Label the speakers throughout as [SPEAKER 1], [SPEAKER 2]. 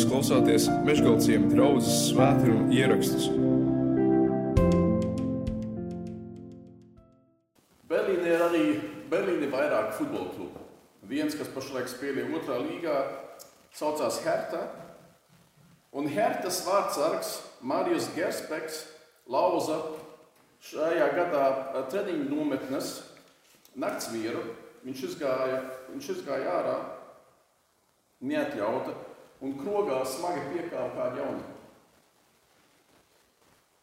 [SPEAKER 1] Jūs klausāties Meškāļu draugas svētkrājuma ierakstus.
[SPEAKER 2] Berlīnē ir arī Berlīnē vairāk futbola klubu. Viens, kas pašlaik spēlē otrā līgā, saucās Hertha. Un Hertas vārdsargs Marijs Gerspeks lauza šajā gadā treniņu nometnes naktsmieru. Viņš izgāja, viņš izgāja ārā, neatļauta un krogā smagi piekāpa kādu jaunu.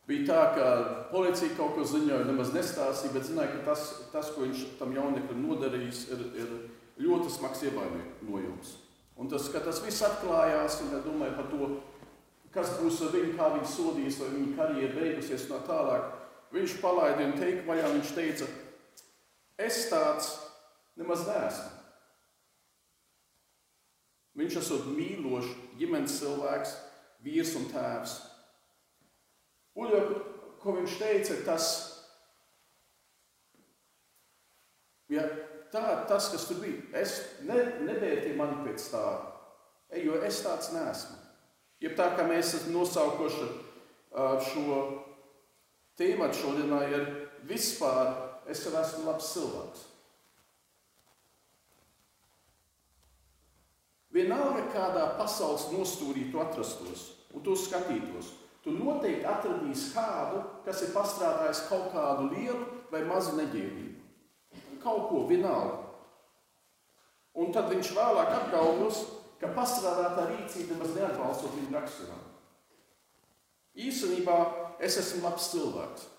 [SPEAKER 2] Bija tā, ka policija kaut ko ziņoja, nemaz nestāstīja, bet zināja, ka tas, tas ko viņš tam jauneklim nodarījis, ir, ir ļoti smags ievainojums. Un tas, ka tas viss atklājās, un domāju par to, kas būs ar viņu, kā viņš sodīs, vai viņa karjera beigusies no tālāk, viņš palaida un teikt vaļā, viņš teica, es tāds nemaz neesmu. Viņš esot mīlošs, ģimenes cilvēks, vīrs un tēvs. Un jau, ko viņš teica, tas, ja, tā, tas kas tur bija, es ne, nevērtīju mani pēc tā, jo es tāds neesmu. Ja tā kā mēs esam nosaukuši šo tēmu šodienā, ir vispār es esmu labs cilvēks. Vienalga, kādā pasaules nostūrī tu atrastos un tu skatītos, tu noteikti atradīsi kādu, kas ir pastrādājis kaut kādu lielu vai mazu neģērbību. Kaut ko vienalga. Un tad viņš vēlāk apgalvos, ka pastrādātā rīcība nemaz neatbalstot viņu raksturā. Īstenībā es esmu labs cilvēks.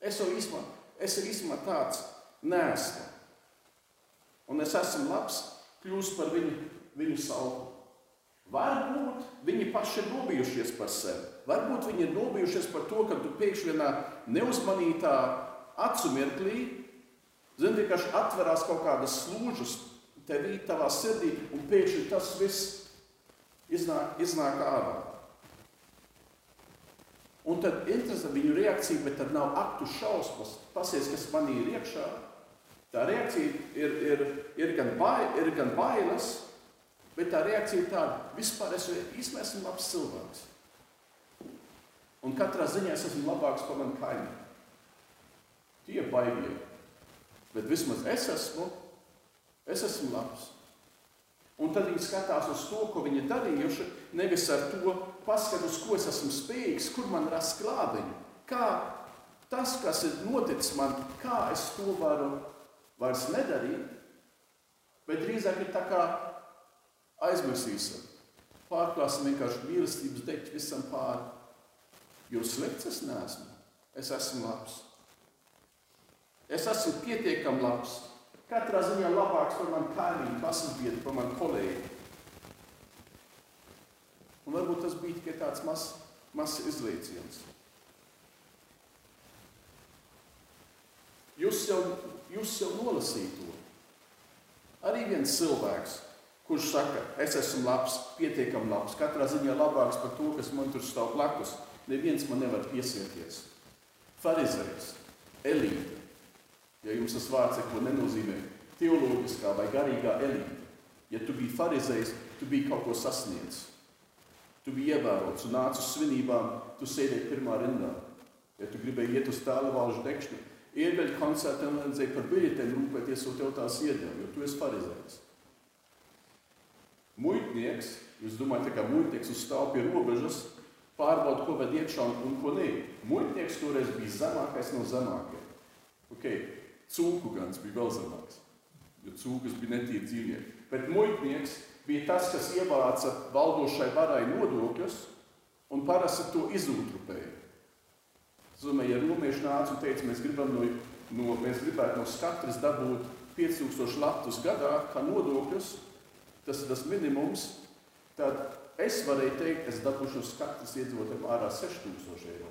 [SPEAKER 2] Es jau īstenībā, es īstenībā tāds nesmu. Un es esmu labs, kļūst par viņu viņu savu. Varbūt viņi paši ir nobijušies par sevi. Varbūt viņi ir nobijušies par to, ka tu pēkšņi vienā neuzmanītā acu mirklī, zini, vienkārši atverās kaut kādas slūžas tevī, tavā sirdī, un pēkšņi tas viss iznāk, iznāk ārā. Un tad interesanti viņu reakcija, bet tad nav aktu šausmas. Pasies, kas manī ir iekšā. Tā reakcija ir, ir, ir, gan, bail, ir gan bailes, Bet tā reakcija ir tāda, vispār es īstenībā esmu labs cilvēks. Un katrā ziņā es esmu labāks par manu kaimiņu. Tie baigie. Bet vismaz es esmu, es esmu labs. Un tad viņi skatās uz to, ko viņi darījuši, nevis ar to paskatu, uz ko es esmu spējīgs, kur man rast klādiņu. Kā tas, kas ir noticis man, kā es to varu vairs nedarīt, bet drīzāk ir tā kā aizmirsīsim. Pārklāsim vienkārši mīlestības deķi visam pāri. Jo slikts es neesmu. Es esmu labs. Es esmu pietiekami labs. Katrā ziņā labāks par manu kaimiņu, pasaulieti, par manu kolēģi. Un varbūt tas bija tikai tāds mazs mas izlieciens. Jūs jau, jūs jau nolasījāt to. Arī viens cilvēks, kurš saka, es esmu labs, pietiekami labs, katrā ziņā labāks par to, kas man tur stāv blakus. Neviens man nevar piesieties. Pharizējs, elīte. Ja jums tas vārds neko nenozīmē, teoloģiskā vai garīgā elīte. Ja tu biji farizējs, tu biji kaut ko sasniedzis. Tu biji ievērots un nācis uz svinībām, tu sēdēji pirmā rindā. Ja tu gribēji iet uz tālu valžu dekšanu, ieveļ koncertā un vajadzēja par biļetēm rūpēties, un tev tās iedeva, jo tu esi farizējs. Muitnieks, jūs domājat, ka muitnieks uzstāv pie robežas, pārbauda, ko ved iekšā un ko nē. Muitnieks toreiz bija zemākais no zemākajiem. Okay. Cūku gans bija vēl zemāks, jo cūkas bija netīri dzīvnieki. Bet muitnieks bija tas, kas ievāca valdošai varai nodokļus un parasti to izūtrupēja. Es domāju, ja romieši nāca un teica, mēs, no, no, mēs gribētu no katras dabūt 5000 latus gadā kā nodokļus, tas ir tas minimums, tad es varēju teikt, es dabūšu uz katras iedzīvotājiem ārā 6000 eiro.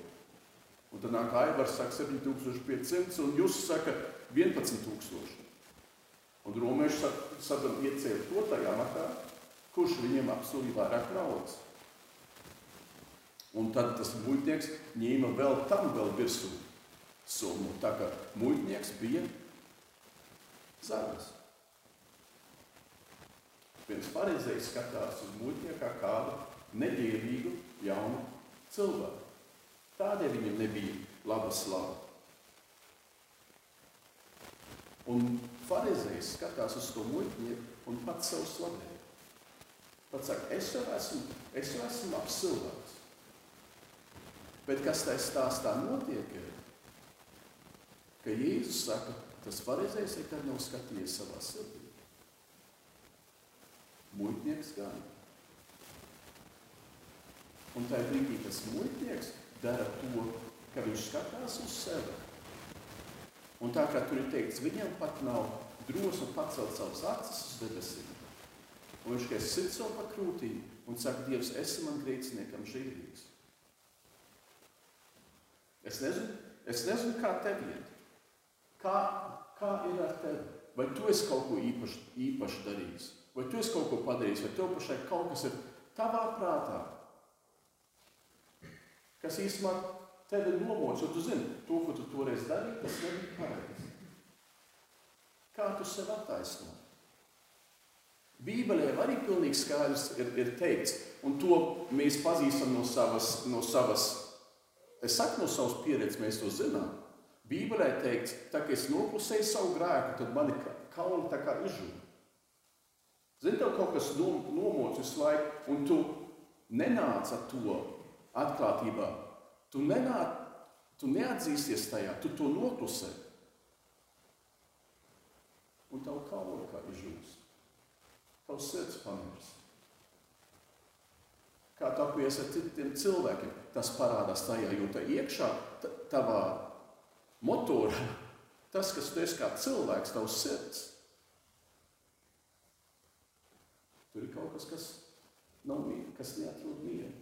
[SPEAKER 2] Un tad nāk Aivars saka 7500 un jūs saka 11000. Un romieši sadam iecēla to tajā matā, kurš viņiem apsolīja vairāk naudas. Un tad tas muitnieks ņēma vēl tam vēl virsū summu, tā kā muitnieks bija zaļas viens pareizais skatās uz muļķiem kā kādu neģērbīgu jaunu cilvēku. Tādēļ viņam nebija laba slava. Un Pharizējs skatās uz to muļķnieku un pats sev slavē. Pats saka, es jau esmu, es jau esmu labs cilvēks. Bet kas tajā stāstā notiek, ka Jēzus saka, tas Pharizējs nekad nav skatījies savā sirdī. Muļķnieks gan. Un tajā brīdī tas muļķnieks dara to, ka viņš skatās uz sevi Un tā kā tur ir teikts, viņam pat nav drosme pacelt savas acis uz debesīm. Un viņš tikai sit savu pakrūtī un saka, Dievs, esi man grēciniekam žēlīgs. Es nezinu, es nezinu, kā tev iet. Kā, kā ir ar tevi? Vai tu esi kaut ko īpaši, īpaši darījis? Vai tu esi kaut ko padarījis? Vai tev pašai kaut kas ir tavā prātā? Kas īstenībā tevi nomoc, jo tu zini, to, ko tu toreiz darīji, tas nebija pareizi. Kā tu sev attaisno? Bībelē arī pilnīgi skaidrs ir, ir teikts, un to mēs pazīstam no savas, no savas, es saku no savas pieredzes, mēs to zinām. Bībelē teikts, tā kā es noklusēju savu grēku, tad mani kauli tā kā izžūda. Zini, tev kaut kas nomoc visu laiku, un tu nenāc ar to atklātībā Tu, nenā, tu neatzīsies tajā, tu to noklusē. Un tavu kaulu kā izžūs. Tavs sirds pamirs. Kā tu apies ar citiem cilvēkiem, tas parādās tajā, jo tā iekšā tavā motorā, tas, kas tu esi kā cilvēks, tavs sirds. Kaut kas, nav mīļš, kas neatrod mieru.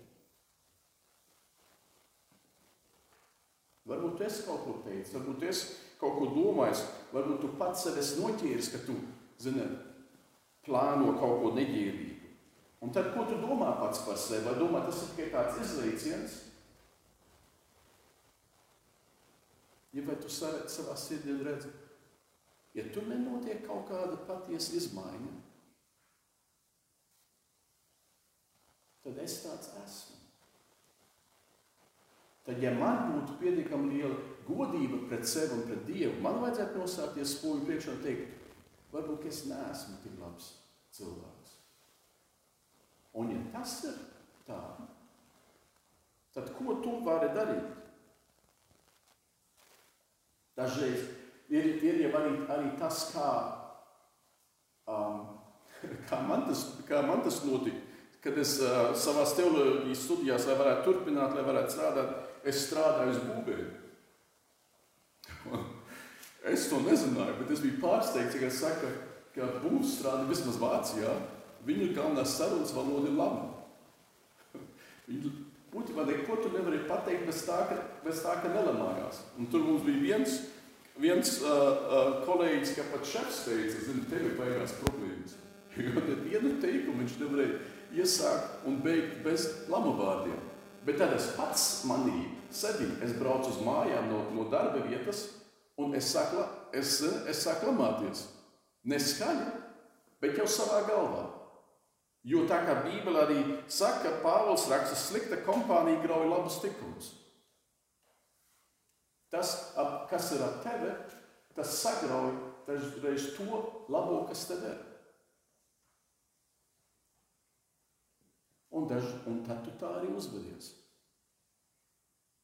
[SPEAKER 2] Varbūt esi kaut ko teicis, varbūt esi kaut ko domājis, varbūt tu pats sev esi noķēris, ka tu, zini, plāno kaut ko neģērbīgu. Un tad, ko tu domā pats par sevi? Vai domā, tas ir tikai tāds izlaiciens? Ja vai tu savā sirdī redzi, ja tur nenotiek kaut kāda patiesa izmaiņa, tad es tāds esmu. Tad, ja man būtu pietiekami liela godība pret sevi un pret Dievu, man vajadzētu nosākties spoļu priekšā un teikt, varbūt es neesmu tik labs cilvēks. Un ja tas ir tā, tad ko tu vari darīt? Dažreiz ir, ir jau arī, arī tas, kā, um, kā, man tas, kā man tas notika, kad es uh, savā teoloģijas studijās, lai varētu turpināt, lai varētu strādāt, es strādāju uz būvēm. Es to nezināju, bet es biju pārsteigts, kad saka, ka būvstrāde vismaz Vācijā, viņu galvenā sarunas valoda ir laba. Būtībā neko tu nevari pateikt bez tā, ka, bez tā, ka nelamājās. Un tur mums bija viens, viens uh, uh, kolēģis, ka pat šefs teica, zini, tev ir beigās problēmas. Jo nevienu teikumu viņš nevarēja iesākt un beigt bez lamavārdiem. Bet tad es pats manīju, sedīju, es braucu uz mājām no, no darba vietas, un es saku, es, es saku lamāties. Neskaļi, bet jau savā galvā. Jo tā kā Bībele arī saka, Pāvils raksta, slikta kompānija grauj labus tikumus. Tas, kas ir ap tevi, tas sagrauj dažreiz to labo, kas tev ir. Un, daž, un tad tu tā arī uzvedies.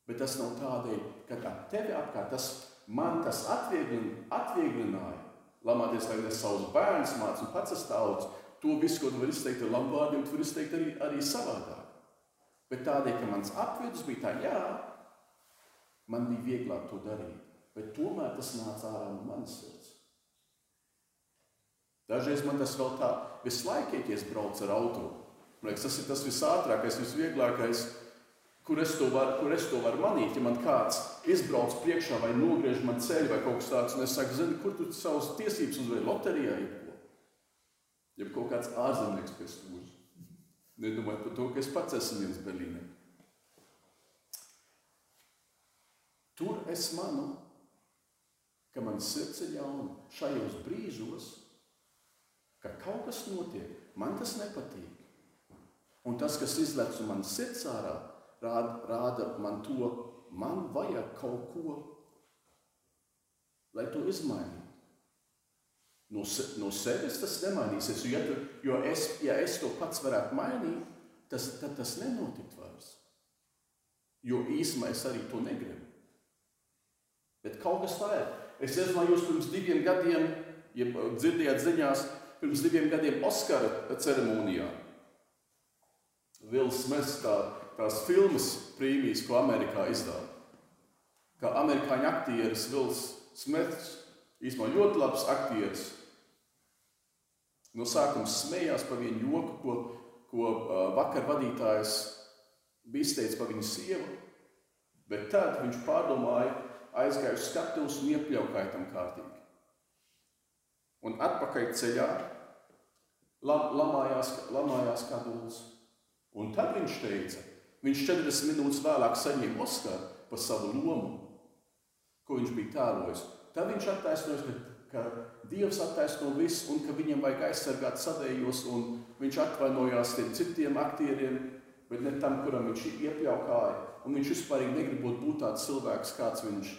[SPEAKER 2] Bet tas nav tādēļ, ka tā tevi apkārt, tas man tas atvieglin, attieglināja. Lamāties, lai es savus bērnus mācu un pats esmu daudz. To visu, ko tu vari izteikt ar labu vārdiem, tu vari izteikt arī, arī savādāk. Bet tādēļ, ka mans apvidus bija tā, jā, man bija vieglāk to darīt. Bet tomēr tas nāca ārā no manas sirds. Dažreiz man tas vēl tā, visu laiku, ja es braucu ar automašīnu. Man liekas, tas ir tas visātrākais, visvieglākais, kur es to varu, kur es to varu manīt. Ja man kāds izbrauc priekšā vai nogriež man ceļu vai kaut kas tāds, un es saku, zini, kur tu savas tiesības uzvarēji loterijā, ja ko? Ja kaut kāds ārzemnieks pie stūra. Nedomāju par to, ka es pats esmu viens Berlīnē. Tur es manu, ka man sirds ir jauna šajos brīžos, ka kaut kas notiek, man tas nepatīk. Un tas, kas izlec no manas sirds ārā, rāda, rāda man to, man vajag kaut ko, lai to izmainītu. No, se, no sevis tas nemainīsies, jo, ja, tu, jo es, ja es to pats varētu mainīt, tas, tad tas nenotikt vairs. Jo īsumā es arī to negribu. Bet kaut kas tā ir. Es nezinu, vai jūs pirms diviem gadiem, ja dzirdējāt ziņās, pirms diviem gadiem Oskara ceremonijā. Vils Smits tā, tās filmas prīmijas, ko Amerikā izdāvā. Kā amerikāņu aktieris Vils Smits, īstenībā ļoti labs aktieris, no sākuma smējās par vienu joku, ko, ko vakar vadītājs bija izteicis par viņu sievu, bet tad viņš pārdomāja, aizgāja uz skatuves un iepļaukāja tam kārtīgi. Un atpakaļ ceļā lamājās, lamājās kā dūls. Un tad viņš teica, viņš 40 minūtes vēlāk saņēma Oskaru par savu lomu, ko viņš bija tēlojis. Tad viņš attaisnojas, ka, ka Dievs attaisno visu un ka viņam vajag aizsargāt savējos, un viņš atvainojās tiem citiem aktieriem, bet ne tam, kuram viņš iepļaukāja. Un viņš vispār negribot būt tāds cilvēks, kāds viņš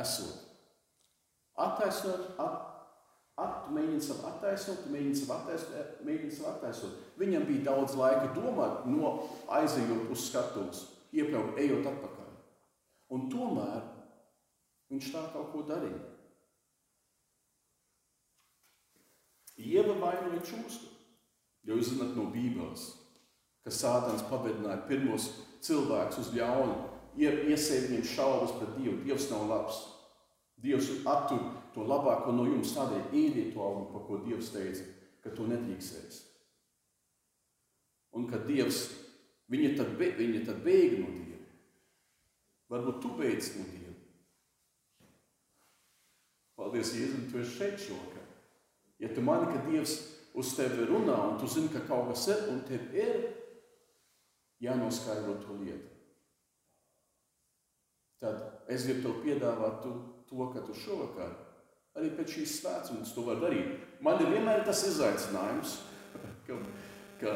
[SPEAKER 2] esot. Attaisnot, at, At, tu mēģini sev attaisnot, tu mēģini sev attaisnot, mēģini sev attaisnot. Viņam bija daudz laika domāt, no aizejot uz skatuves, iepļaut, ejot atpakaļ. Un tomēr viņš tā kaut ko darīja. Ieva vainoja čūsku. Jo jūs zināt no Bībeles, ka Sātans pabedināja pirmos cilvēkus uz ļaunu, iesēja viņiem šaubas pret Dievu. Dievs nav labs. Dievs attur to labāko no jums, tādēļ ēdiet to augstu, par ko Dievs teica, ka to nedrīkstēs. Un kad Dievs, viņa tad, be, viņa tad bēga no Dieva. Varbūt tu beidz no Dieva. Paldies, Jēzus, tu esi šeit šovakar. Ja tu mani, ka Dievs uz tevi runā, un tu zini, ka kaut kas ir, un tev ir jānoskaidro to lietu, tad es gribu tev piedāvāt to, to ka tu šovakar Arī pēc šīs svētdienas to var darīt. Man ir vienmēr tas izaicinājums, ka, ka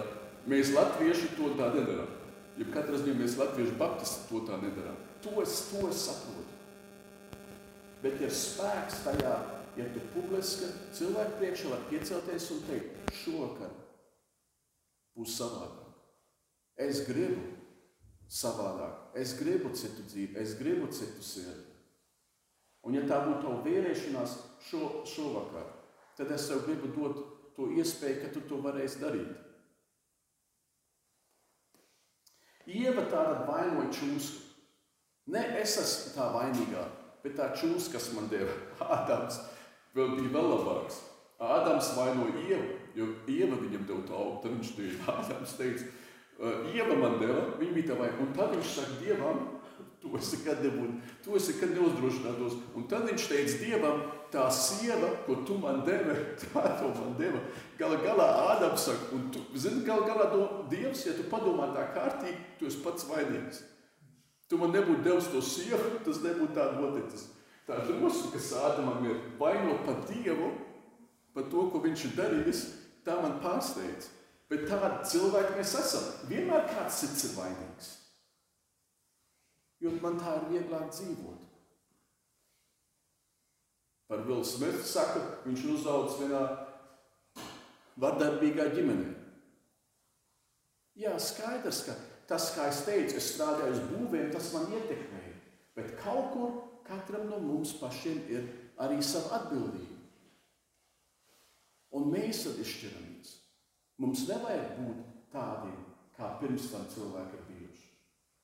[SPEAKER 2] mēs latvieši to tā nedarām. Ja katrā ziņā mēs latvieši baptisti to tā nedarām. To es, to es saprotu. Bet ir spēks tajā, ja tu publiski cilvēku priekšā var piecelties un teikt, šovakar būs savādāk. Es gribu savādāk. Es gribu citu dzīvi, es gribu citu sirdi. Un ja tā būtu tava vērēšanās šo, šovakar, tad es tev gribu dot to iespēju, ka tu to varēsi darīt. Ieva tāda vainoja čūsku. Ne es esmu tā vainīgā, bet tā čūska, kas man deva Ādams, vēl bija vēl labāks. Ādams vainoja Ievu, jo Ieva viņam deva to augu. Tad viņš teica, Ādams teica, Ieva man deva, viņa bija tā vainīga. Un tad viņš saka Dievam, Tu esi kad nebūt, tu esi kad neuzdrošinātos. Un tad viņš teica Dievam, tā sieva, ko tu man devi, tā to man deva. Gala galā Ādams saka, un tu zini, gala galā to Dievs, ja tu padomā tā kārtīgi, tu esi pats vainīgs. Tu man nebūtu devis to sievu, tas nebūtu tā noticis. Tā drosme, kas Ādamam ir vainot par Dievu, par to, ko viņš ir darījis, tā man pārsteidz. Bet tādi cilvēki mēs esam. Vienmēr kāds cits ir vainīgs jo man tā ir vieglāk dzīvot. Par Vilnu Smitu saka, viņš ir uzaugusi vienā vardarbīgā ģimenē. Jā, skaidrs, ka tas, kā es teicu, es strādāju uz būvēm, tas man ietekmēja. Bet kaut kur katram no mums pašiem ir arī sava atbildība. Un mēs tad izšķiramies. Mums nevajag būt tādiem, kā pirms tam cilvēki ir bijuši.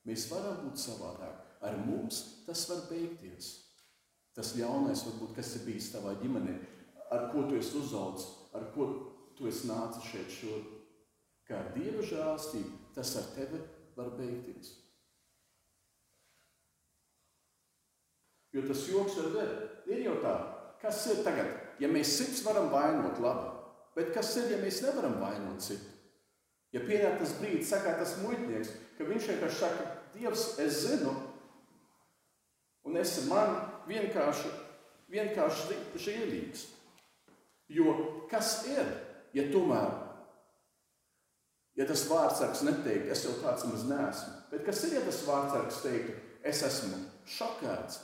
[SPEAKER 2] Mēs varam būt savādāk. Ar mums tas var beigties. Tas ļaunais, varbūt, kas ir bijis tavā ģimenē, ar ko tu esi uzaugusi, ar ko tu esi nācis šeit šodien. Kā dieva žēlstība, tas ar tevi var beigties. Jo tas joks var būt. Ir jau tā, kas ir tagad, ja mēs cits varam vainot, labi. Bet kas ir, ja mēs nevaram vainot citu? Ja pienāk tas brīdis, saka tas muitnieks, ka viņš vienkārši saka, Dievs, es zinu, un es man vienkārši, vienkārši žēlīgs. Jo kas ir, ja tomēr Ja tas vārdsargs neteiktu, es jau tāds maz neesmu, bet kas ir, ja tas vārdsargs teiktu, es esmu šokēts,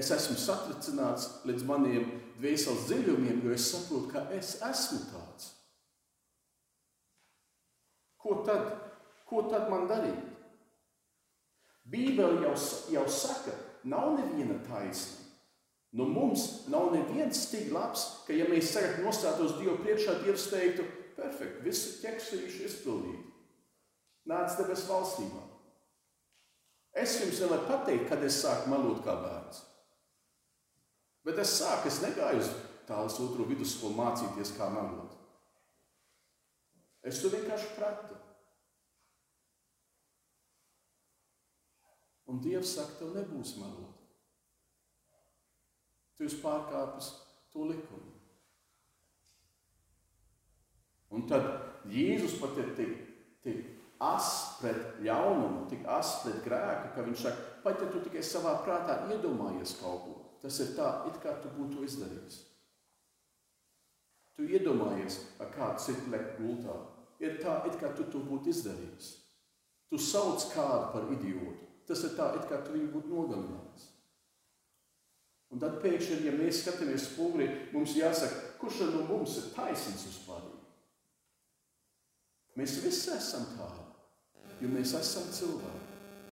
[SPEAKER 2] es esmu satricināts līdz maniem dvēseles dziļumiem, jo es saprotu, ka es esmu tāds. Ko tad, ko tad man darīt? Bībele jau, jau saka, nav neviena taisna. Nu, mums nav neviens tik labs, ka, ja mēs tagad nostātos Dievu priekšā, Dievs teiktu, perfekti, visi ķeksīši izpildīti. Nāc debes valstībā. Es jums nevaru pateikt, kad es sāku melot kā bērns. Bet es sāku, es negāju uz tālas otru vidusskolu mācīties, kā melot. Es to vienkārši pratu. Un Dievs saka, tev nebūs melot. Tu esi pārkāpis to likumu. Un tad Jēzus pat ir tik, tik as pret ļaunumu, tik as pret grēku, ka viņš saka, pat ja tu tikai savā prātā iedomājies kaut ko, tas ir tā, it kā tu būtu izdarījis. Tu iedomājies, ar kādu citu lekt gultā. Ir tā, it kā tu to būtu izdarījis. Tu sauc kādu par idiotu. Tas ir tā, it kā tu viņu būtu nogalinājis. Un tad pēkšņi, ja mēs skatāmies spogulī, mums jāsaka, kurš no mums ir taisnīgs vispār? Mēs visi esam tādi, jo mēs esam cilvēki.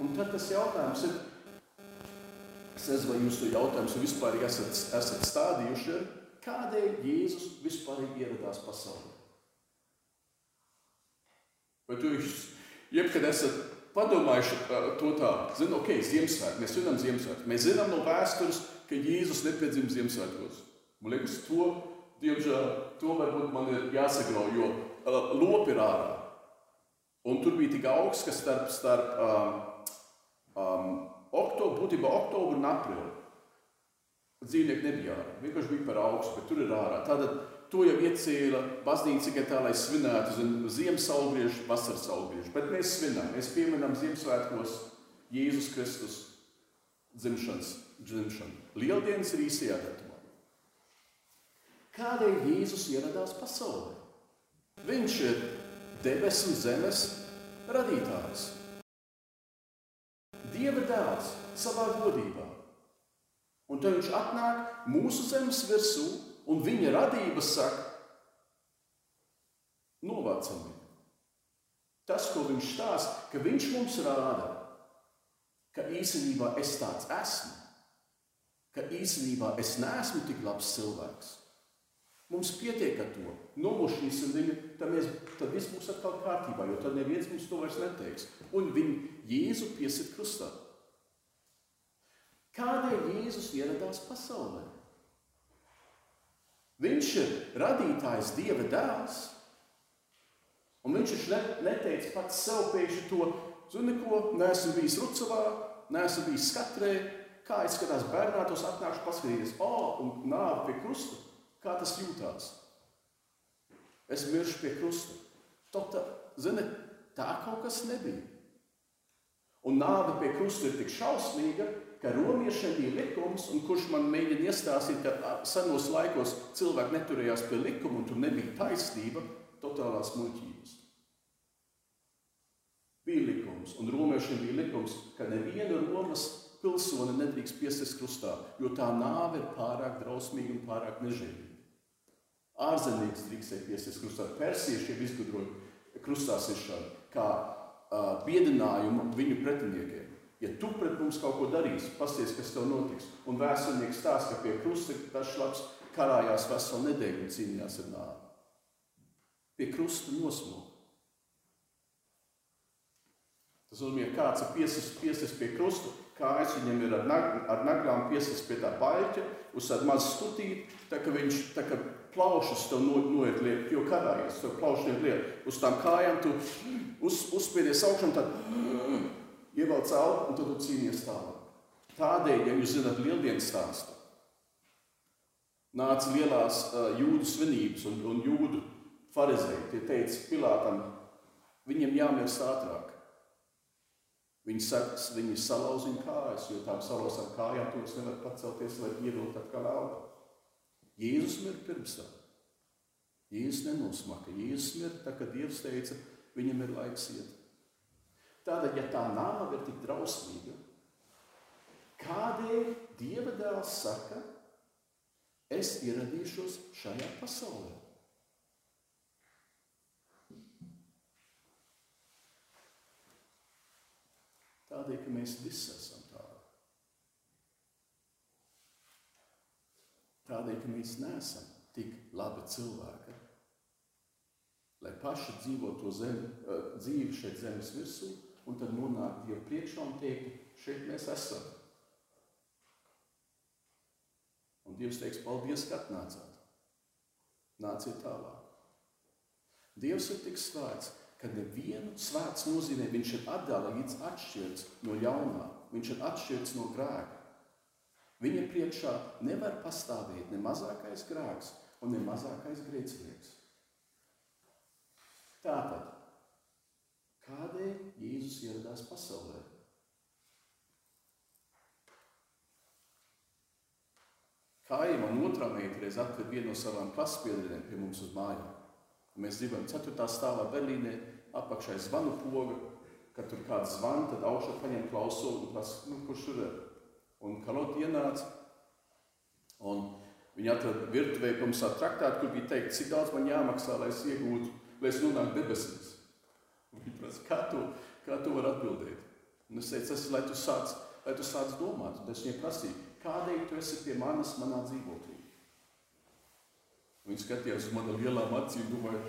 [SPEAKER 2] Un tad tas jautājums ir, es nezinu, vai jūs to jautājumu vispār esat, esat stādījuši, kādēļ Jēzus vispār ieradās pasaulē? Vai jūs jebkad esat padomājuši to tā, zinu, ok, Ziemassvētku, mēs svinam Ziemassvētku. Mēs zinām no vēstures, ka Jēzus nepiedzima Ziemassvētkos. Man liekas, to, diemžēl, to varbūt man ir jāsaglau, jo uh, lopi ir ārā. Un tur bija tik augsts, ka starp, starp um, um, oktobru, būtībā oktobru un aprīli dzīvnieki nebija ārā. Vienkārši bija par augstu, bet tur ir ārā. Tātad To jau iecēla baznīca tikai tā, lai svinētu ziemas saulgriežu, vasaras saulgriežu. Bet mēs svinām, mēs pieminam Ziemassvētkos Jēzus Kristus dzimšanas, dzimšanu. Lieldienas ir īsajā datumā. Kādēļ Jēzus ieradās pasaulē? Viņš ir debesu un zemes radītājs. Dieva dēls savā godībā. Un tad viņš atnāk mūsu zemes virsū un viņa radība saka, novācam viņu. Tas, ko viņš stāsta, ka viņš mums rāda, ka īstenībā es tāds esmu, ka īstenībā es neesmu tik labs cilvēks. Mums pietiek ar to. Nomušķīsim viņu, tad, mēs, tad viss būs atkal kārtībā, jo tad neviens mums to vairs neteiks. Un viņu Jēzu piesit krustā. Kādēļ Jēzus ieradās pasaulē? Viņš ir radītājs, Dieva dēls. Un viņš taču neteica pats sev pēkšņi to, zini, ko, neesmu bijis Rucavā, neesmu bijis skatrē, kā izskatās bērnātos, atnākšu paskatīties, o, oh, un nāvi pie krusta, kā tas jūtās. Es miršu pie krusta. Tota, zini, tā kaut kas nebija. Un nāve pie krusta ir tik šausmīga, ka romiešiem bija likums, un kurš man mēģina iestāstīt, ka senos laikos cilvēki neturējās pie likuma un tur nebija taisnība, totālās muļķības. Bija likums, un romiešiem bija likums, ka neviena Romas pilsone nedrīkst piesist krustā, jo tā nāve ir pārāk drausmīga un pārāk nežēlīga. Ārzemnieks drīkstēja piesist krustā. Persieši jau izgudroja krustā sišanu kā uh, biedinājumu viņu pretiniekiem. Ja tu pret mums kaut ko darīsi, pasties, kas tev notiks. Un vēsturnieks stāsta, ka pie krusta tas šlaps karājās veselu nedēļu un cīnījās ar nāvi. Pie krusta nosmūga. Tas nozīmē, ka kāds ir piesists piesis pie krusta, kājas viņam ir ar, nag, ar naglām piesists pie tā paļķa, uz tādu mazu stutīti, tā ka viņš tā kā plaušas tev no, noiet liet, jo karājies, tev plaušas noiet liet. Uz tām kājām tu uz, uzspiedies augšā un tad ievelc elpu un tad tu cīnījies tālāk. Tādēļ, ja jūs zināt lieldienas stāstu, nāca lielās uh, jūdu svinības un, un jūdu farizēji. Tie teica Pilātam, viņiem jāmirst ātrāk. Viņi, saks, viņi salauz viņa kājas, jo tām salauzām kājām vairs nevar pacelties, lai ievilkt atkal elpu. Jēzus mir pirms tam. Jēzus nenosmaka. Jēzus mirta, tā, kad Dievs teica, viņam ir laiks iet. Tātad, ja tā nāve ir tik drausmīga, kādēļ Dieva dēls saka, es ieradīšos šajā pasaulē? Tādēļ, ka mēs visi esam tādi. Tādēļ, ka mēs neesam tik labi cilvēki, lai paši dzīvo to zemi, eh, dzīvi šeit zemes virsū, un tad nonākt Dievu priekšā un teikt, šeit mēs esam. Un Dievs teiks, paldies, ka atnācāt. Nāciet tālāk. Dievs ir tik svēts, ka nevienu svēts nozīmē, viņš ir atdalīts, atšķirts no ļaunā, viņš ir atšķirts no grēka. Viņa priekšā nevar pastāvēt ne mazākais grēks un ne mazākais grēcinieks. Tātad, kādēļ Jēzus ieradās pasaulē? Kāja man otrā meita reiz atved vienu no savām klases biedriem pie mums uz mājām. Mēs dzīvojam 4. stāvā Berlīnē, apakšā ir zvanu poga, kad tur kāds zvan, tad augšā paņem klausulu un prasa, nu, kurš tur ir. Un Kalot ienāca, un viņi atrada virtuvē pa mums traktātu, kur bija teikt, cik daudz man jāmaksā, lai es iegūtu, lai es nonāktu debesīs. Viņi prasa, kā to, kā to var atbildēt? Un es teicu, tas ir, lai tu sāc, lai tu sāc domāt. Un es viņai prasīju, kādēļ tu esi pie manis manā dzīvoklī? Viņi skatījās uz manām lielām acīm, domāja,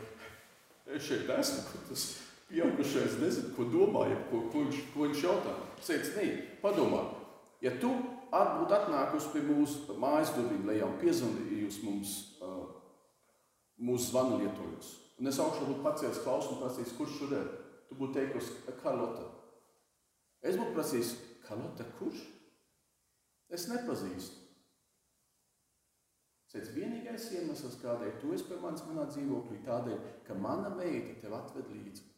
[SPEAKER 2] es šeit esmu, tas pieaugušais nezinu, ko domāja, ko, ko, viņš, ko viņš jautā. Es teicu, nē, padomā, ja tu būtu atnākusi pie mūsu mājas durvīm, lai jau piezvanījusi mums, mūsu zvanu lietojus, un es augšā būtu pacēlis klausu un prasījis, kurš tur ir, tu būtu teikusi, Karlota. Es būtu prasījis, Karlota, kurš? Es nepazīstu. Tas vienīgais iemesls, kādēļ tu esi pie manis manā dzīvoklī, tādēļ, ka mana meita tev atved līdzi.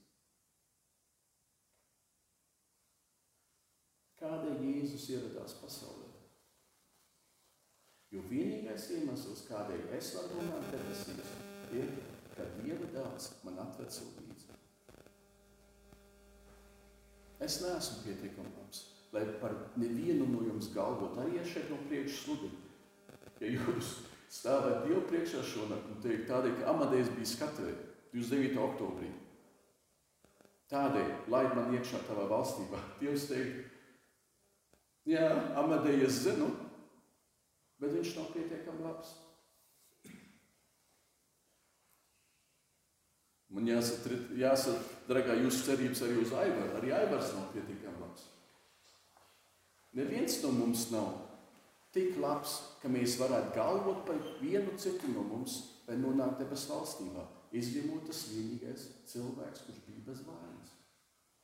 [SPEAKER 2] Kādēļ Jēzus ieradās pasaulē? Jo vienīgais iemesls, kādēļ es varu runāt debesīs, ir, ka Dieva dēls man atved līdzi. Es neesmu pietiekami labs, lai par nevienu no jums galvot, arī es šeit no priekšas sludinu. Ja jūs stāvēt Dievu priekšā šonakt un teikt tādēļ, ka Amadejs bija skatē 29. oktobrī. Tādēļ, lai man iekšā tavā valstībā, Dievs teikt, jā, Amadejs zinu, bet viņš nav pietiekami labs. Man jāsaka, jāsaka, dragā, jūsu cerības arī uz Aivaru. Arī Aivars nav pietiekami labs. Neviens no mums nav tik labs, ka mēs varētu galvot par vienu citu no mums, lai nonāktu debesu valstībā, izņemot tas vienīgais cilvēks, kurš bija bez vainas.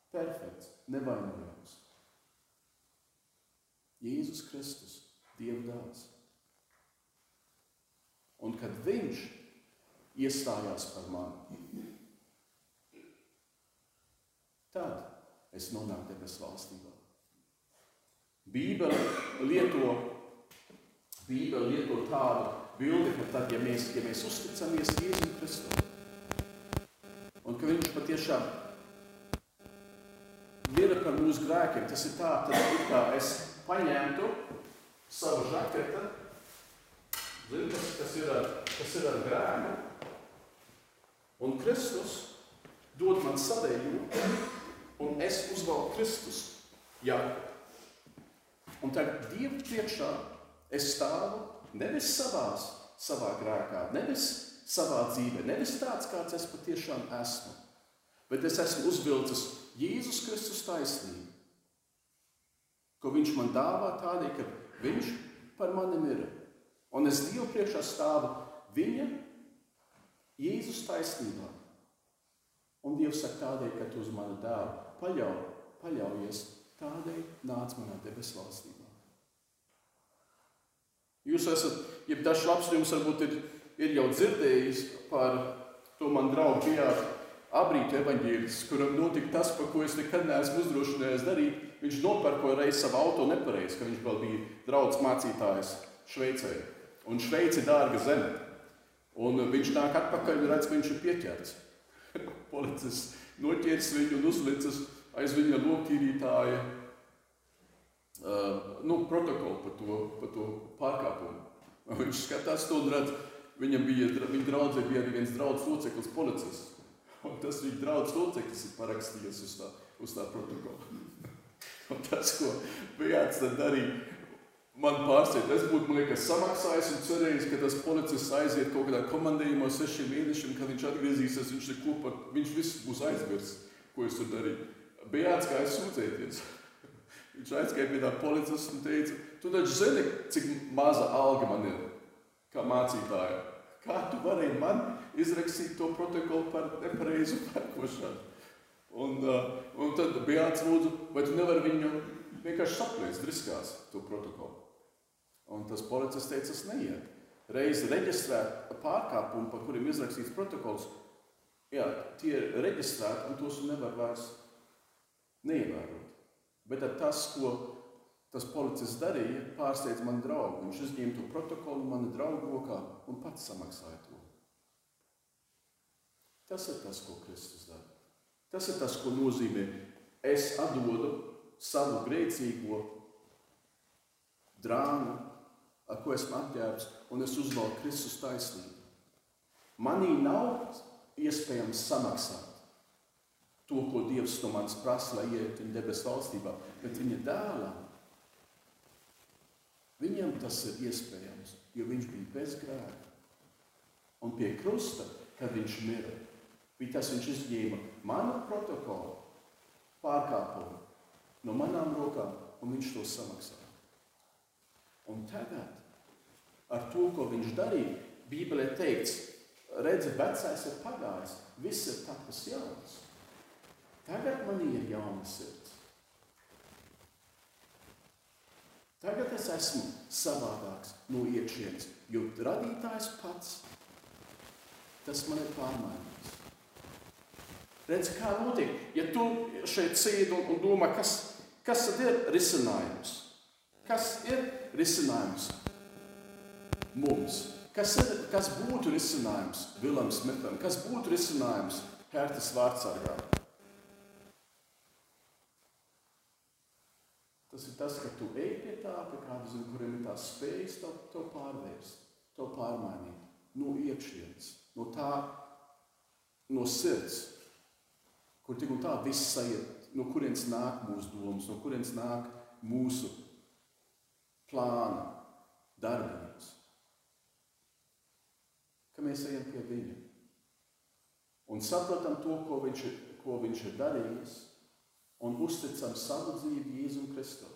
[SPEAKER 2] Perfekts, nevainojams. Jēzus Kristus, Dieva dēls. Un kad viņš iestājās par mani, tad es nonāku debesu valstībā. Bībele lieto Bībele lieto tādu bildi, ka tad, ja mēs, ja mēs uzticamies Jēzum Kristum, un ka viņš patiešām mira par mūsu grēkiem, tas ir tā, tad ir kā es paņemtu savu žaketi, zinu, kas, kas, ir ar, kas ir ar grēku, un Kristus dod man sadēļu, un es uzvalku Kristus jaku. Un tagad Dievu priekšā Es stāvu nevis savās, savā grēkā, nevis savā dzīvē, nevis tāds, kāds es patiešām esmu, bet es esmu uzvilcis Jēzus Kristus taisnību, ko Viņš man dāvā tādēļ, ka Viņš par mani ir. Un es Dievu priekšā stāvu Viņa Jēzus taisnībā. Un Dievs saka tādēļ, ka tu uz mani dēlu paļauj, paļaujies, tādēļ nāc manā debesu valstībā. Jūs esat, ja dažs labs jums varbūt ir, ir jau dzirdējis par to man draugu bijāt abrītu evaņģēlis, kuram notika tas, par ko es nekad neesmu uzdrošinājies darīt. Viņš nopērkoja reiz savu auto nepareizi, ka viņš vēl bija draugs mācītājs Šveicē. Un Šveice ir dārga zeme. Un viņš nāk atpakaļ un redz, ka viņš ir pieķerts. Policists noķēris viņu un uzlicis aiz viņa lokīrītāja uh, nu, protokolu par to, par to pārkāpumu. Viņš skatās to un redz, viņam bija, viņa draudzē bija arī viens draugs loceklis policists. Un tas viņa draugs loceklis ir parakstījis uz tā, uz tā protokola. Un tas, ko tad darīja, man pārsteidz. Es būtu, man liekas, samaksājis un cerējis, ka tas policists aiziet kaut kādā komandējumā sešiem mēnešiem, kad viņš atgriezīsies, viņš ir kopā, viņš viss būs aizmirsis, ko es tur darīju. Bijāts kā aizsūdzēties. Viņš aizgāja pie tā policista un teica, tu taču zini, cik maza alga man ir kā mācītāja. Kā tu vari man izrakstīt to protokolu par nepareizu parkošanu? Un, uh, un tad bija atslūdzu, vai tu nevari viņu vienkārši sapliest driskās to protokolu. Un tas policists teica, tas neiet. Reiz reģistrēt pārkāpumu, par kuriem izrakstīts protokols, jā, tie ir reģistrēti un tos nevar vairs neievērot. Bet tas, ko tas policists darīja, pārsteidza manu draugu. Viņš izņēma to protokolu mana draugu rokā un pats samaksāja to. Tas ir tas, ko Kristus dara. Tas ir tas, ko nozīmē es atdodu savu grēcīgo drāmu, ar ko esmu apģērbts, un es uzvalku Kristus taisnību. Manī nav iespējams samaksāt to, ko Dievs no manis prasa, lai ietu viņa debesu valstībā, bet viņa dēlam. Viņam tas ir iespējams, jo viņš bija bez grēka. Un pie krusta, kad viņš mira, bija tas, viņš izņēma manu protokolu, pārkāpumu no manām rokām, un viņš to samaksāja. Un tagad, ar to, ko viņš darīja, Bībelē teikts, redzi, vecais ir pagājis, viss ir tapis jauns. Tagad man ir jauna sirds. Tagad es esmu savādāks no iekšienes, jo radītājs pats tas man ir pārmainījis. Redz, kā notiek, ja tu šeit sēdi un, un domā, kas, kas tad ir risinājums? Kas ir risinājums mums? Kas, ir, kas būtu risinājums Vilam Smitam? Kas būtu risinājums Hertas vārdsargām? Tas ir tas, ka tu ej pie tā, pie kāda zina, kuriem ir tās spējas to, to pārvērst, to pārmainīt no iekšienes, no tā, no sirds, kur tik un tā viss sajiet, no kurienes nāk mūsu domas, no kurienes nāk mūsu plāna, darbības. Ka mēs ejam pie viņa un saprotam to, ko viņš, ko viņš ir darījis un uzticam savu dzīvi Jēzum Kristum.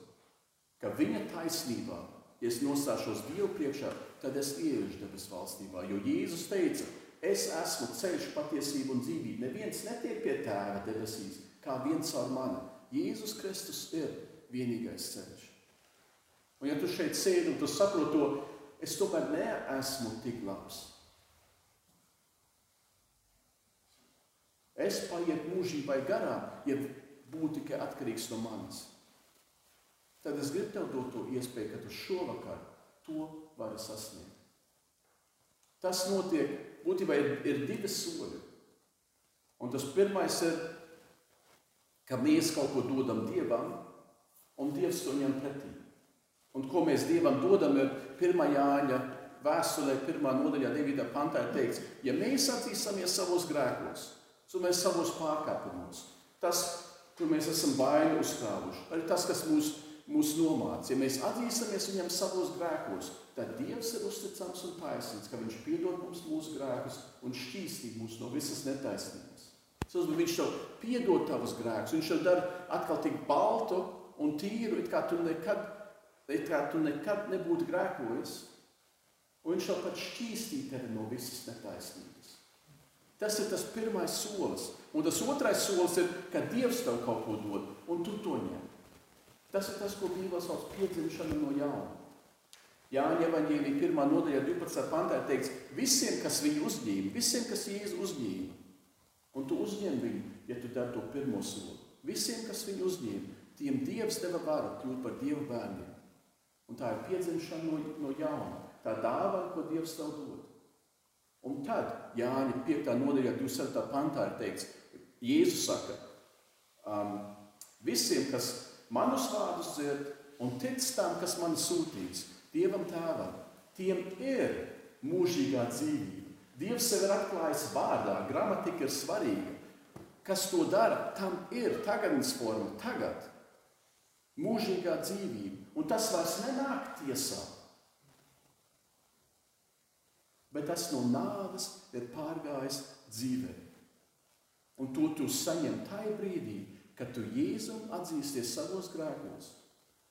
[SPEAKER 2] Ka viņa taisnībā, ja es nostāšos Dievu priekšā, tad es ieiešu debesu valstībā. Jo Jēzus teica, es esmu ceļš, patiesība un dzīvība. Neviens netiek pie tēva debesīs, kā viens ar mani. Jēzus Kristus ir vienīgais ceļš. Un ja tu šeit sēdi un tu saproti to, es tomēr neesmu tik labs. Es paietu mūžībai garām, ja būtu tikai atkarīgs no manis. Tad es gribu tev dot to iespēju, ka tu šovakar to vari sasniegt. Tas notiek, būtībā ir, ir divi soļi. Un tas pirmais ir, ka mēs kaut ko dodam Dievam, un Dievs to ņem pretī. Un ko mēs Dievam dodam, ir 1. Jāņa vēstulē, 1. nodaļā, 9. pantā ir teikts, ja mēs atzīstamies savos grēkos, mēs savos pārkāpumos, tas kur mēs esam baili uzkrāvuši. Arī tas, kas mūs, mūs nomāca. Ja mēs atzīstamies viņam savos grēkos, tad Dievs ir uzticams un taisnīgs, ka Viņš piedod mums mūsu grēkus un šķīstī mūs no visas netaisnības. Viņš tev piedod tavus grēkus, viņš tev dara atkal tik baltu un tīru, it kā tu nekad, it kā tu nekad nebūtu grēkojis. Un viņš tev pat šķīstī tevi no visas netaisnības. Tas ir tas pirmais solis. Un tas otrais solis ir, ka Dievs tev kaut ko dod, un tu to ņem. Tas ir tas, ko Bībelē sauc par piedzimšanu no jauna. Jāņa Evanģēlija 1. nodaļā 12. pantā teikts, visiem, kas viņu uzņēma, visiem, kas Jēzu uzņēma, un tu uzņem viņu, ja tu dari to pirmo soli. Visiem, kas viņu uzņēma, tiem Dievs deva varu kļūt par Dieva bērniem. Un tā ir piedzimšana no, no jauna. Tā dāvana, ko Dievs tev dod. Un tad Jāņa 5. nodaļā 27. pantā ir teikts, Jēzus saka, um, visiem, kas manus vārdus dzird un tic tam, kas man sūtīts, Dievam tēvam, tiem ir mūžīgā dzīvība. Dievs sev ir atklājis vārdā, gramatika ir svarīga. Kas to dara, tam ir tagadnes forma, tagad. Mūžīgā dzīvība. Un tas vairs nenāk tiesā. Bet tas no nāves ir pārgājis dzīvē. Un to tu saņem tajā brīdī, kad tu Jēzum atzīsties savos grēkos.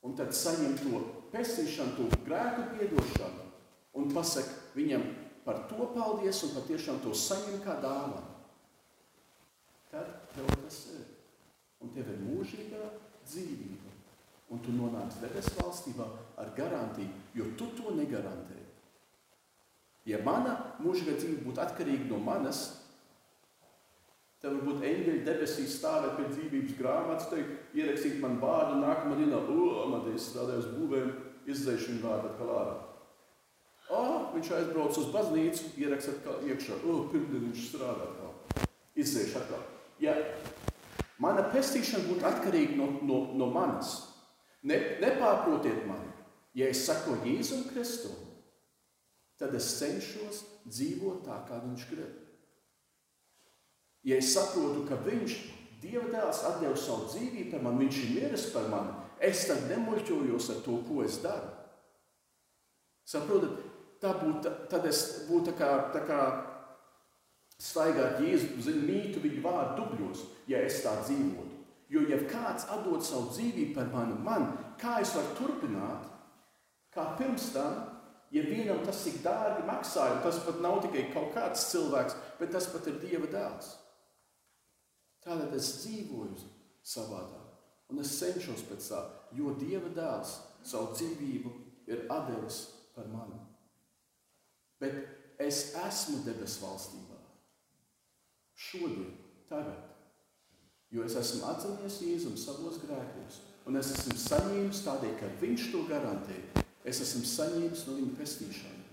[SPEAKER 2] Un tad saņem to pestīšanu, to grēku piedošanu un pasaki viņam par to paldies un patiešām to saņem kā dāvanu. Tad tev tas ir. Un tev ir mūžīgā dzīvība. Un tu nonāc debesu valstībā ar garantiju, jo tu to negarantē. Ja mana mūžīgā dzīve būtu atkarīga no manas, Tad varbūt eņģeļi debesīs stāvēt pie dzīvības grāmatas, teikt, ierakstīt man vārdu, nākamā dienā, man te strādāju uz būvēm, izdzēšu viņu vārdu atkal ārā. O, viņš aizbrauc uz baznīcu, ierakst atkal iekšā, o, pirmdien viņš strādā atkal, izdzēšu atkal. Ja mana pestīšana būtu atkarīga no, no, no manas, ne, nepārprotiet mani, ja es saku Jēzum Kristum, tad es cenšos dzīvot tā, kā viņš grib. Ja es saprotu, ka viņš, Dieva dēls, atdeva savu dzīvību par mani, viņš ir miris par mani, es tad nemuļķojos ar to, ko es daru. Saprotat, tā būtu, tad es būtu tā kā, tā kā staigāt Jēzu, zinu, mītu viņu vārdu dubļos, ja es tā dzīvotu. Jo, ja kāds atdod savu dzīvību par mani, man, kā es varu turpināt, kā pirms tam, ja vienam tas tik dārgi maksāja, tas pat nav tikai kaut kāds cilvēks, bet tas pat ir Dieva dēls. Tādēļ es dzīvoju savādāk, un es cenšos pēc tā, jo Dieva dēls savu dzīvību ir devis par mani. Bet es esmu debesu valstībā. Šodien, tagad. Jo es esmu atzīmējis Jēzum savos grēkos, un es esmu saņēmis tādēļ, ka Viņš to garantē. Es esmu saņēmis no Viņa pestīšanu.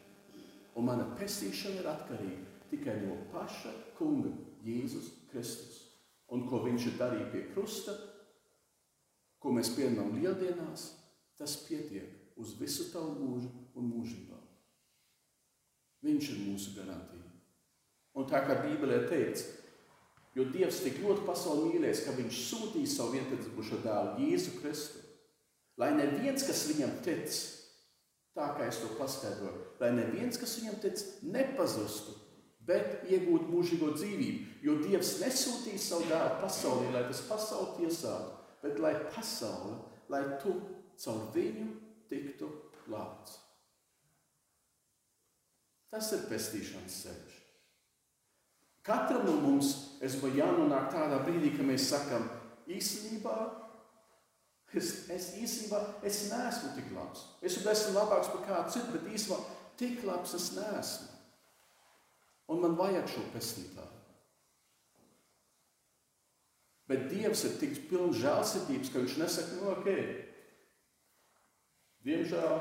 [SPEAKER 2] Un mana pestīšana ir atkarīga tikai no paša Kunga, Jēzus Kristus un ko viņš ir darījis pie krusta, ko mēs pieņemam lieldienās, tas pietiek uz visu tavu mūžu un mūžībā. Viņš ir mūsu garantija. Un tā kā Bībelē teikts, jo Dievs tik ļoti pasauli mīlēs, ka viņš sūtīja savu vienpiedzimušo dēlu Jēzu Kristu, lai neviens, kas viņam tic, tā kā es to paskaidroju, lai neviens, kas viņam tic, nepazustu, bet iegūt mūžīgo dzīvību. Jo Dievs nesūtīja savu dēlu pasaulē, lai tas pasauli tiesātu, bet lai pasaule, lai tu caur viņu tiktu glābts. Tas ir pestīšanas ceļš. Katram no mums ir jānonāk tādā brīdī, kad mēs sakām, īstenībā es, es īstenībā es neesmu tik labs. Es esmu labāks par kādu citu, bet īstenībā tik labs es neesmu. Un man vajag šo pestītāju. Bet Dievs ir tik pilns žēlsirdības, ka viņš nesaka, no nu, ok, diemžēl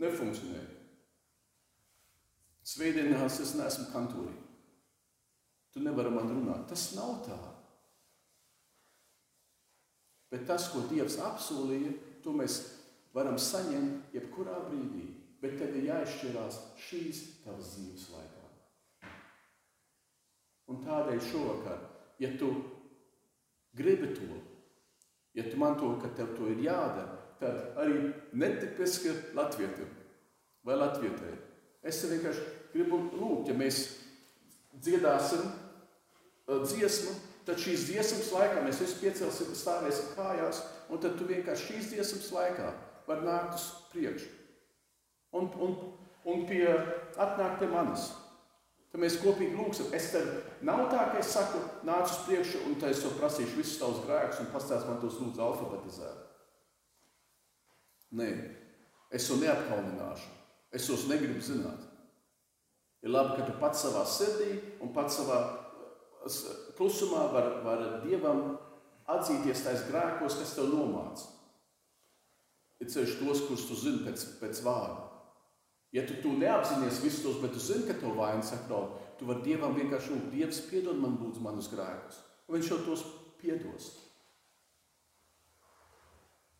[SPEAKER 2] nefunkcionē. Svētdienās es neesmu kantorī. Tu nevari man runāt. Tas nav tā. Bet tas, ko Dievs apsolīja, to mēs varam saņemt jebkurā brīdī. Bet tev ir jāizšķirās šīs tavas dzīves laikā. Un tādēļ šovakar, ja tu gribi to, ja tu manto, ka tev to ir jādara, tad arī netipiski latvietim vai latvietē. Es vienkārši gribu lūgt, ja mēs dziedāsim dziesmu, tad šīs dziesmas laikā mēs visi piecelsim, stāvēsim kājās, un tad tu vienkārši šīs dziesmas laikā var nākt uz priekšu. Un, un, un pie, atnākt pie manis. Tad mēs kopīgi lūgsim. Es tev nav tā, ka es saku, nāc uz priekšu, un tad es tev prasīšu visus tavus grēkus, un pastāst man tos lūdzu alfabetizēt. Nē, es to neapkaunināšu. Es tos negribu zināt. Ir labi, ka tu pats savā sirdī un pats savā klusumā var, var Dievam atzīties tais grēkos, kas tev nomāca. Ir ceļš tos, kurus tu zini pēc, pēc vārda. Ja tu to neapzinājies visus tos, bet tu zini, ka tev vainas apdraud, tu vari Dievam vienkārši lūgt, Dievs, piedod man lūdzu manus grēkus. Un viņš jau tos piedos.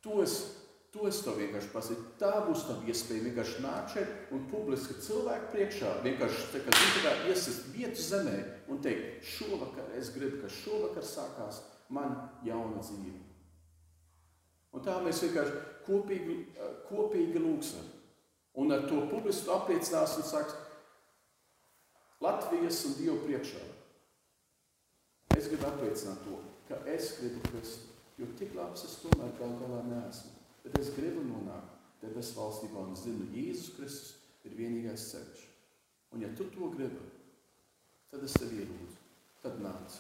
[SPEAKER 2] To es, to es tev vienkārši pasaku. Tā būs tava iespēja vienkārši nākt šeit un publiski cilvēku priekšā vienkārši tā kā zini, iesist vietu zemē un teikt, šovakar es gribu, ka šovakar sākās man jauna dzīve. Un tā mēs vienkārši kopīgi, kopīgi lūgsim. Un ar to publiski apliecinās un saks Latvijas un Dievu priekšā. Es gribu apliecināt to, ka es gribu Kristu. Jo tik labs es tomēr gal galā neesmu. Bet es gribu nonākt debesu valstībā un zinu, Jēzus Kristus ir vienīgais ceļš. Un ja tu to gribi, tad es tevi ielūdzu. Tad nāc.